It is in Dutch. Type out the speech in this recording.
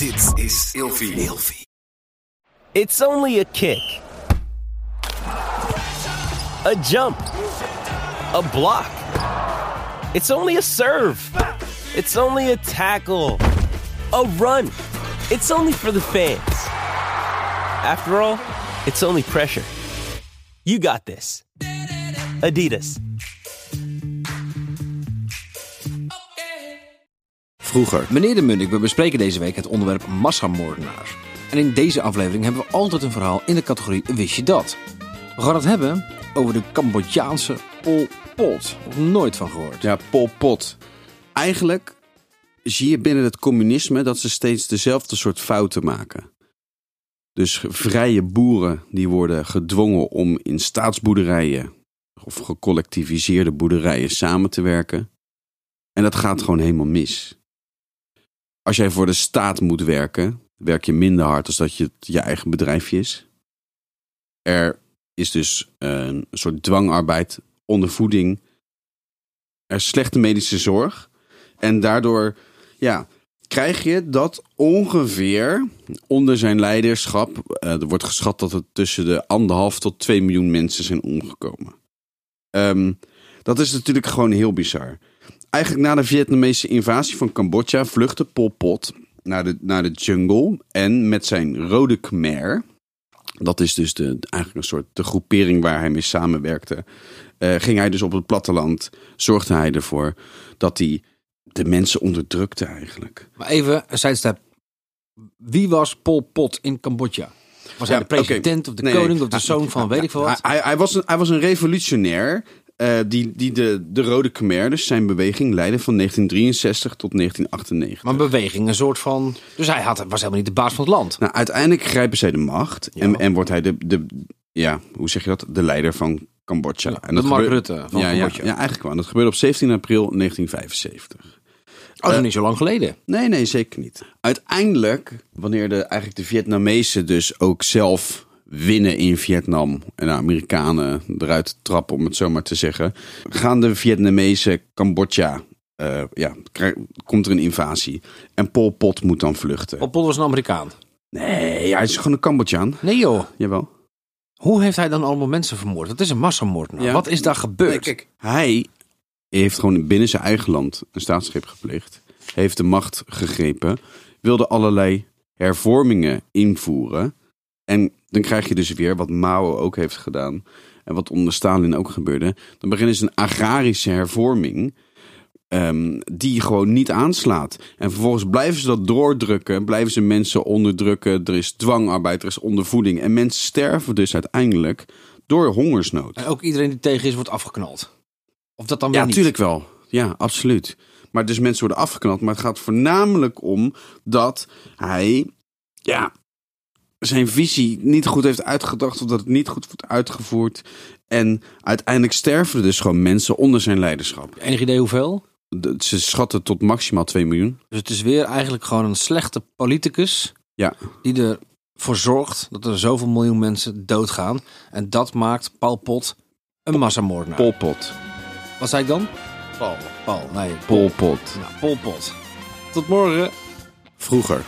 Dit is Ilfie. It's only a kick. A jump. A block. It's only a serve. It's only a tackle. A run. It's only for the fans. After all, it's only pressure. You got this. Adidas. Vroeger. Meneer de Munnik, we bespreken deze week het onderwerp massamoordenaars. En in deze aflevering hebben we altijd een verhaal in de categorie Wist je dat? We gaan het hebben over de Cambodjaanse Pol Pot. Nog nooit van gehoord. Ja, Pol Pot. Eigenlijk zie je binnen het communisme dat ze steeds dezelfde soort fouten maken. Dus vrije boeren die worden gedwongen om in staatsboerderijen of gecollectiviseerde boerderijen samen te werken. En dat gaat gewoon helemaal mis. Als jij voor de staat moet werken, werk je minder hard als dat je je eigen bedrijfje is. Er is dus een soort dwangarbeid, ondervoeding. Er is slechte medische zorg. En daardoor ja, krijg je dat ongeveer onder zijn leiderschap. eh, er wordt geschat dat het tussen de anderhalf tot 2 miljoen mensen zijn omgekomen. Ehm, dat is natuurlijk gewoon heel bizar. Eigenlijk na de Vietnamese invasie van Cambodja vluchtte Pol Pot naar de, naar de jungle. En met zijn rode Khmer, dat is dus de, eigenlijk een soort de groepering waar hij mee samenwerkte, eh, ging hij dus op het platteland, zorgde hij ervoor dat hij de mensen onderdrukte eigenlijk. Maar even, een sidestep. Wie was Pol Pot in Cambodja? Was hij de president of de Nee, koning of de zoon van weet ik veel wat? Hij, hij was een, hij was een revolutionair eh, die, die de, de Rode Khmer, dus zijn beweging, leidde van 1963 tot 1998. Maar een beweging, een soort van... Dus hij had, was helemaal niet de baas van het land. Nou, uiteindelijk grijpen zij de macht en, en wordt hij de, de, ja, hoe zeg je dat, de leider van Cambodja. Ja, en de Mark gebeurde- Rutte van ja, ja, Cambodja. Ja, eigenlijk wel. En Dat gebeurde op 17 april 1975. Oh, dat is niet zo lang geleden. Nee, nee, zeker niet. Uiteindelijk, wanneer de, eigenlijk de Vietnamezen dus ook zelf winnen in Vietnam en de Amerikanen eruit trappen, om het zo maar te zeggen, gaan de Vietnamezen Cambodja, eh, ja, krijg- komt er een invasie. En Pol Pot moet dan vluchten. Pol Pot was een Amerikaan. Nee, hij is gewoon een Cambodjaan. Nee joh. Jawel. Hoe heeft hij dan allemaal mensen vermoord? Dat is een massamoordenaar. Ja. Wat is daar gebeurd? Nee, kijk, hij heeft gewoon binnen zijn eigen land een staatsgreep gepleegd. Heeft de macht gegrepen. Wilde allerlei hervormingen invoeren. En dan krijg je dus weer wat Mao ook heeft gedaan. En wat onder Stalin ook gebeurde. Dan beginnen ze een agrarische hervorming. ehm, die gewoon niet aanslaat. En vervolgens blijven ze dat doordrukken. Blijven ze mensen onderdrukken. Er is dwangarbeid, er is ondervoeding. En mensen sterven dus uiteindelijk door hongersnood. En ook iedereen die tegen is, wordt afgeknald. Of dat dan weer Ja, natuurlijk wel. Ja, absoluut. Maar dus mensen worden afgeknald. Maar het gaat voornamelijk om dat hij ja, zijn visie niet goed heeft uitgedacht. Of dat het niet goed wordt uitgevoerd. En uiteindelijk sterven er dus gewoon mensen onder zijn leiderschap. Enig idee hoeveel? De- Ze schatten tot maximaal 2 miljoen. Dus het is weer eigenlijk gewoon een slechte politicus Ja, die ervoor zorgt dat er zoveel miljoen mensen doodgaan. En dat maakt Paul Pot een massamoordenaar. Pol Pot. Wat zei ik dan? Paul. Paul, nee. Pol Pot. Nou, Pol Pot. Tot morgen. Vroeger.